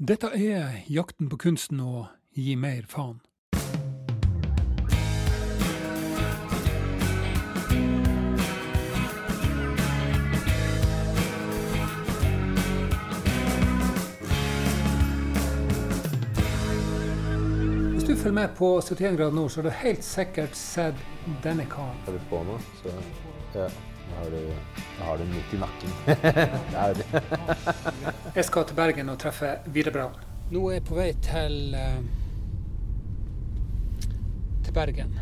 Dette er jakten på kunsten å gi mer faen. Hvis du følger med på 71 grader nord, så har du helt sikkert sett denne karen. Har du på nå, så ja, da har du, da har du den midt i nakken. det er det. Jeg skal til Bergen og treffe Vidar Braun. Nå er jeg på vei til eh, til Bergen.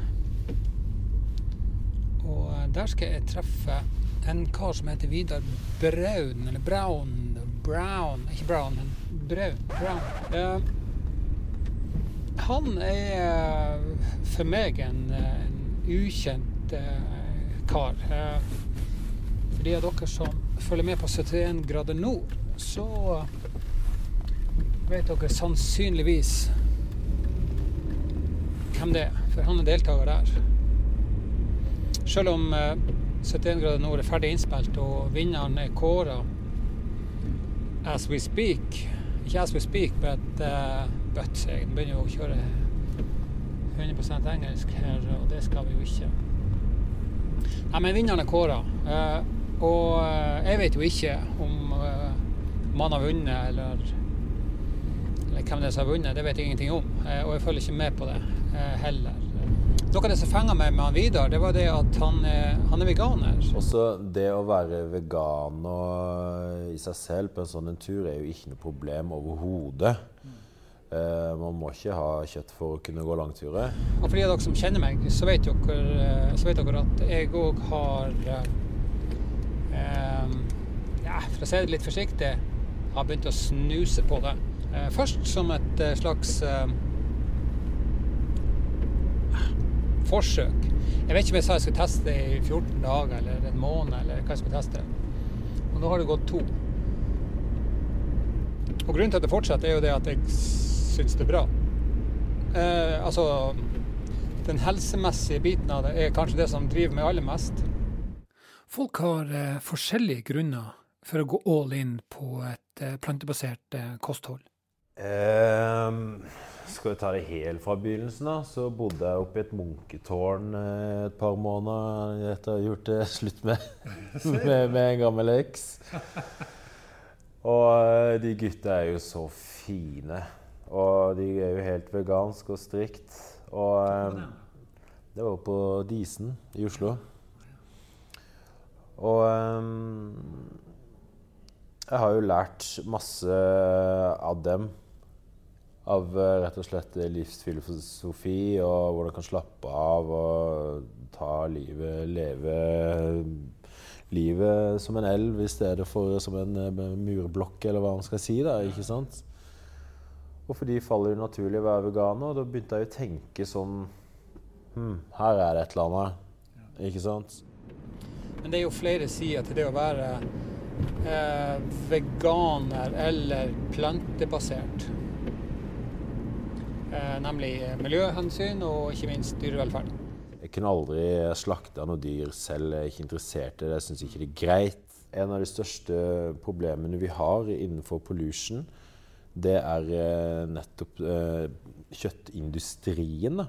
Og eh, der skal jeg treffe en kar som heter Vidar Braun, eller Braun Brown, ikke Brown, men Braun. Brown. Uh, han er eh, for meg en, eh, en ukjent uh, kar. Eh, for de av dere som følger med på 71 grader nord, så vet dere sannsynligvis hvem det er, for han er deltaker der. Selv om eh, 71 grader nord er ferdig innspilt og vinneren er kåra as we speak Ikke as we speak, but, uh, but jeg begynner å kjøre 100 engelsk her, og det skal vi jo ikke. Nei, men vinneren er kåra. Eh, og eh, jeg vet jo ikke om eh, man har vunnet, eller, eller hvem det er som har vunnet. Det vet jeg ingenting om. Eh, og jeg følger ikke med på det heller. Noe av det som fenga meg med han Vidar, det var det at han han er veganer. Også det å være veganer i seg selv på en sånn en tur er jo ikke noe problem overhodet. Uh, man må ikke ha kjøtt for å kunne gå langturer. Og for de av dere som kjenner meg, så vet dere, så vet dere at jeg òg har Ja, for å si det litt forsiktig, har begynt å snuse på det. Eh, først som et eh, slags eh, forsøk. Jeg vet ikke om jeg sa jeg skulle teste det i 14 dager eller en måned, eller hva jeg skulle teste. Og nå har det gått to. Og grunnen til at det fortsetter, er jo det at jeg syns det er bra. Eh, altså Den helsemessige biten av det er kanskje det som driver meg aller mest. Folk har eh, forskjellige grunner for å gå all in på et eh, plantebasert eh, kosthold. Ehm, skal vi ta det helt fra begynnelsen, da, så bodde jeg oppe i et munketårn eh, et par måneder etter å ha gjort det slutt med, med, med en gammel eks. Og de gutta er jo så fine. Og de er jo helt veganske og strikt. Og eh, det var på Disen i Oslo. Og um, jeg har jo lært masse av dem. Av eh, rett og slett livsfilosofi og hvordan kan slappe av og ta livet, leve livet som en elv i stedet for som en eh, murblokk, eller hva man skal si. da, ikke sant? Og for de faller det naturlig å være veganer, og da begynte jeg å tenke sånn Hm, her er det et eller annet. Ikke sant? Men det er jo flere sider til det å være eh, veganer eller plantebasert. Eh, nemlig miljøhensyn og ikke minst dyrevelferd. Jeg kunne aldri slakta noe dyr selv. Jeg er ikke interessert i det. Jeg syns ikke det er greit. En av de største problemene vi har innenfor pollution, det er eh, nettopp eh, kjøttindustrien. Da.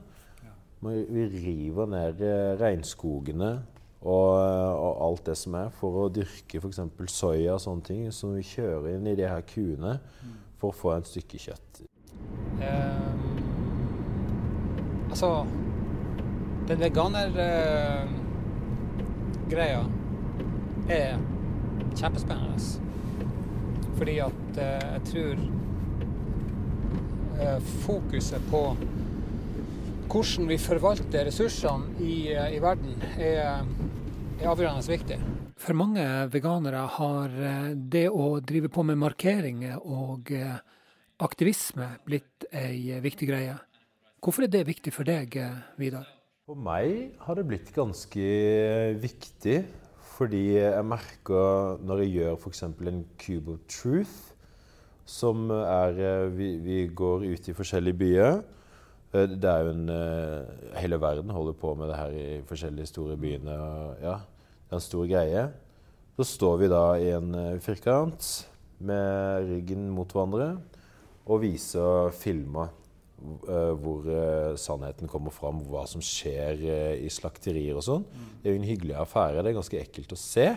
Vi river ned eh, regnskogene og, og alt det som er, for å dyrke f.eks. soya og sånne ting, som vi kjører inn i de her kuene for å få en stykke kjøtt. Um, altså Den veganergreia er kjempespennende. Fordi at uh, jeg tror uh, fokuset på hvordan vi forvalter ressursene i, eh, i verden, er, er avgjørende viktig. For mange veganere har eh, det å drive på med markeringer og eh, aktivisme blitt ei viktig greie. Hvorfor er det viktig for deg, eh, Vidar? For meg har det blitt ganske viktig, fordi jeg merker når jeg gjør f.eks. en Cube of Truth, som er vi, vi går ut i forskjellige byer. Det er jo en Hele verden holder på med det her i forskjellige store byene. Ja, det er en stor greie. Så står vi da i en eh, firkant med ryggen mot hverandre. og viser filmer uh, hvor uh, sannheten kommer fram, hva som skjer i slakterier og sånn. Det er jo en hyggelig affære. Det er ganske ekkelt å se.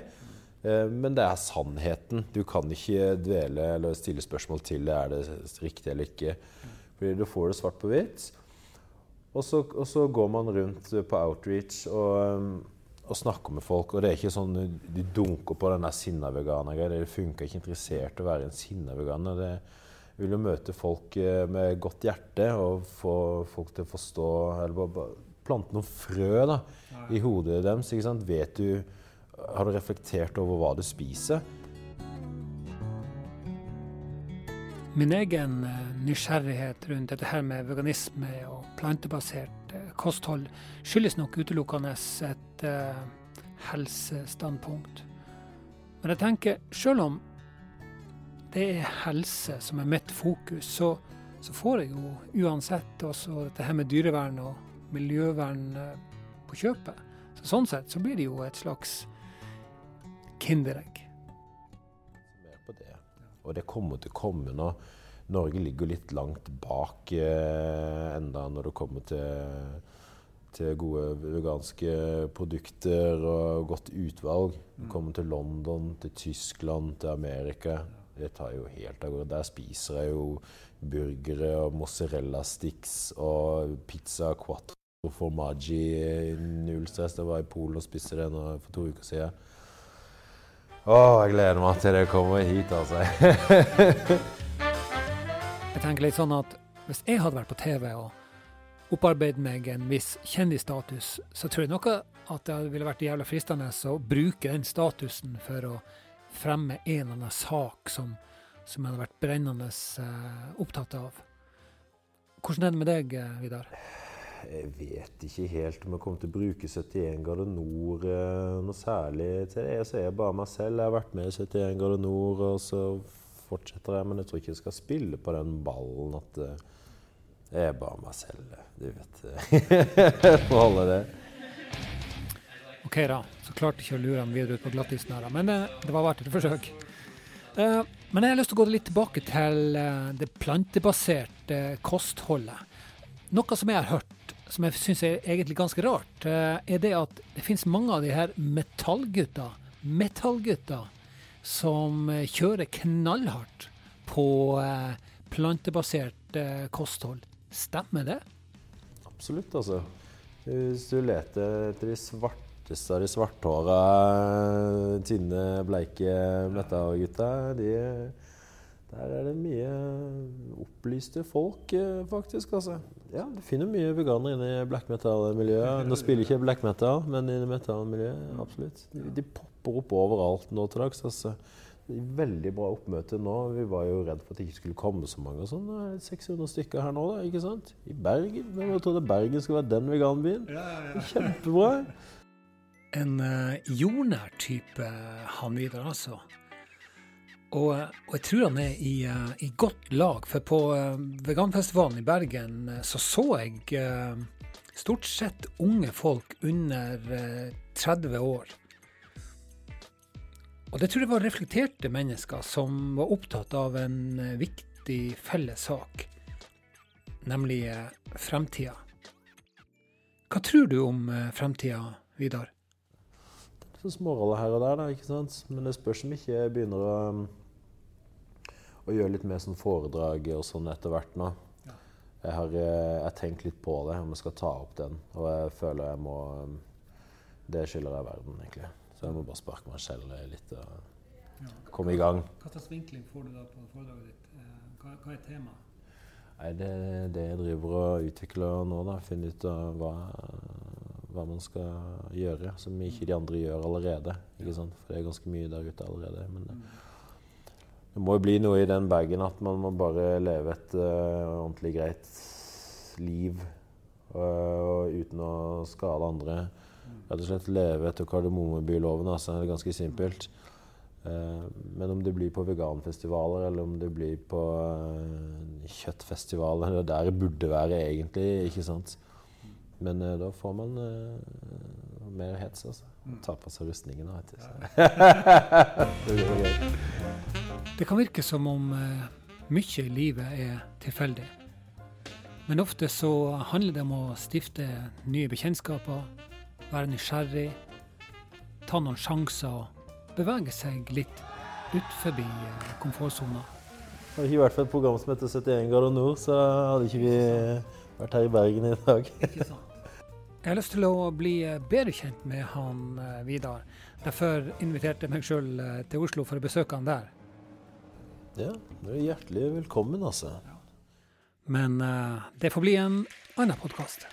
Men det er sannheten. Du kan ikke dvele eller stille spørsmål til er det riktig eller ikke. Fordi du får det svart på hvitt. Og så, og så går man rundt på outreach og um, og snakker med folk. Og det er ikke sånn de dunker på den der sinna veganer-greia. Det funker ikke interessert å være en sinna veganer. Det vil jo møte folk eh, med godt hjerte og få folk til å forstå Eller bare plante noen frø da, i hodet deres. ikke sant? Vet du Har du reflektert over hva du spiser? Min egen eh, nysgjerrighet rundt dette her med veganisme og plantebasert eh, kosthold skyldes nok utelukkende et eh, helsestandpunkt. Men jeg tenker, sjøl om det er helse som er mitt fokus, så, så får jeg jo uansett også dette her med dyrevern og miljøvern på kjøpet. Så sånn sett så blir det jo et slags kinderegg. Og det kommer til å komme nå. Norge ligger litt langt bak eh, enda når det kommer til, til, gode veganske produkter og godt utvalg. Du mm. kommer til London, til Tyskland, til Amerika. Det tar jo helt av gårde. Der spiser jeg jo burgere og mozzarella sticks og pizza quattro formaggi null stress. Jeg var i Polen og spiste det for to uker siden. Å, jeg gleder meg til det kommer hit, altså. jeg tenker litt sånn at hvis jeg hadde vært på TV og opparbeidet meg en viss kjendisstatus, så tror jeg nok at det ville vært jævla fristende å bruke den statusen for å fremme en eller annen sak som, som jeg hadde vært brennende uh, opptatt av. Hvordan er det med deg, eh, Vidar? Jeg vet ikke helt om jeg kommer til å bruke 71 grader nord eh, noe særlig til det. Så er jeg bare meg selv. Jeg har vært med i 71 grader nord, og så fortsetter jeg. Men jeg tror ikke jeg skal spille på den ballen at det er bare meg selv. Du vet. Får holde det. OK, da. Så klarte ikke å lure han videre ut på glattisen her, men det, det var verdt et forsøk. Men jeg har lyst til å gå litt tilbake til det plantebaserte kostholdet. Noe som jeg har hørt som jeg syns er egentlig ganske rart, eh, er det at det finnes mange av de her metallgutta, metallgutta, som eh, kjører knallhardt på eh, plantebasert kosthold. Stemmer det? Absolutt, altså. Hvis du leter etter de svarteste av de svarthåra, tynne, bleike metallgutta, de der er det mye opplyste folk, eh, faktisk. altså. Ja, Du finner mye veganere inne i black metal-miljøet. Nå spiller ikke black metal, men i metal-miljøet, absolutt. De, de, popper opp overalt nå til dags. altså. Veldig bra oppmøte nå. Vi var jo redd for at det ikke skulle komme så mange. sånn. Det er 600 stykker her nå, da, ikke sant? I Bergen. Hvem trodde Bergen skulle være den veganbyen? Ja, ja, ja. Kjempebra. En uh, jordnær type han videre, altså. Og, og, jeg tror han er i, uh, i godt lag, for på uh, veganfestivalen i Bergen uh, så så jeg stort sett unge folk under 30 år. Og det tror jeg var reflekterte mennesker som var opptatt av en viktig felles sak, nemlig fremtida. Hva tror du om fremtida, Vidar? Det er så småroller her og der, da, ikke sant? men det spørs om ikke jeg begynner å å gjøre litt mer sånn foredrag og sånn etter hvert nå. Ja. Jeg har eh, jeg tenkt litt på det, om jeg skal ta opp den. Og jeg føler jeg må um, Det skylder jeg verden, egentlig. Så jeg må bare sparke meg selv litt og ja. komme i gang. Hva slags vinkling får du da på foredraget ditt? Eh, hva, hva er temaet? Nei, det er det jeg driver og utvikler nå. da, Finne ut av hva, hva, man skal gjøre som ikke de andre gjør allerede. ikke sant? For det er ganske mye der ute allerede. men det, Det må jo bli noe i den bagen at man må bare leve et uh, ordentlig greit liv uh, uten å skade andre. Rett og slett leve etter kardemommebyloven. Altså, det er ganske simpelt. Uh, men om det blir på veganfestivaler eller om det blir på uh, kjøttfestivaler Det er der det burde være, egentlig. ikke sant? Men da får man mer hets, altså. Ta på seg rustningen. vet du. det Det kan virke som om eh, mye i livet er tilfeldig. Men ofte så handler det om å stifte nye bekjentskaper, være nysgjerrig, ta noen sjanser og bevege seg litt ut forbi eh, komfortsona. Hadde ikke vært for et program som heter 71 grader nord, så hadde ikke vi vært her i Bergen i dag. Jeg har lyst til å bli bedre kjent med han eh, Vidar. Derfor inviterte jeg meg sjøl eh, til Oslo for å besøke han der. Ja, du er hjertelig velkommen, altså. Men uh, det får bli en annen podkast.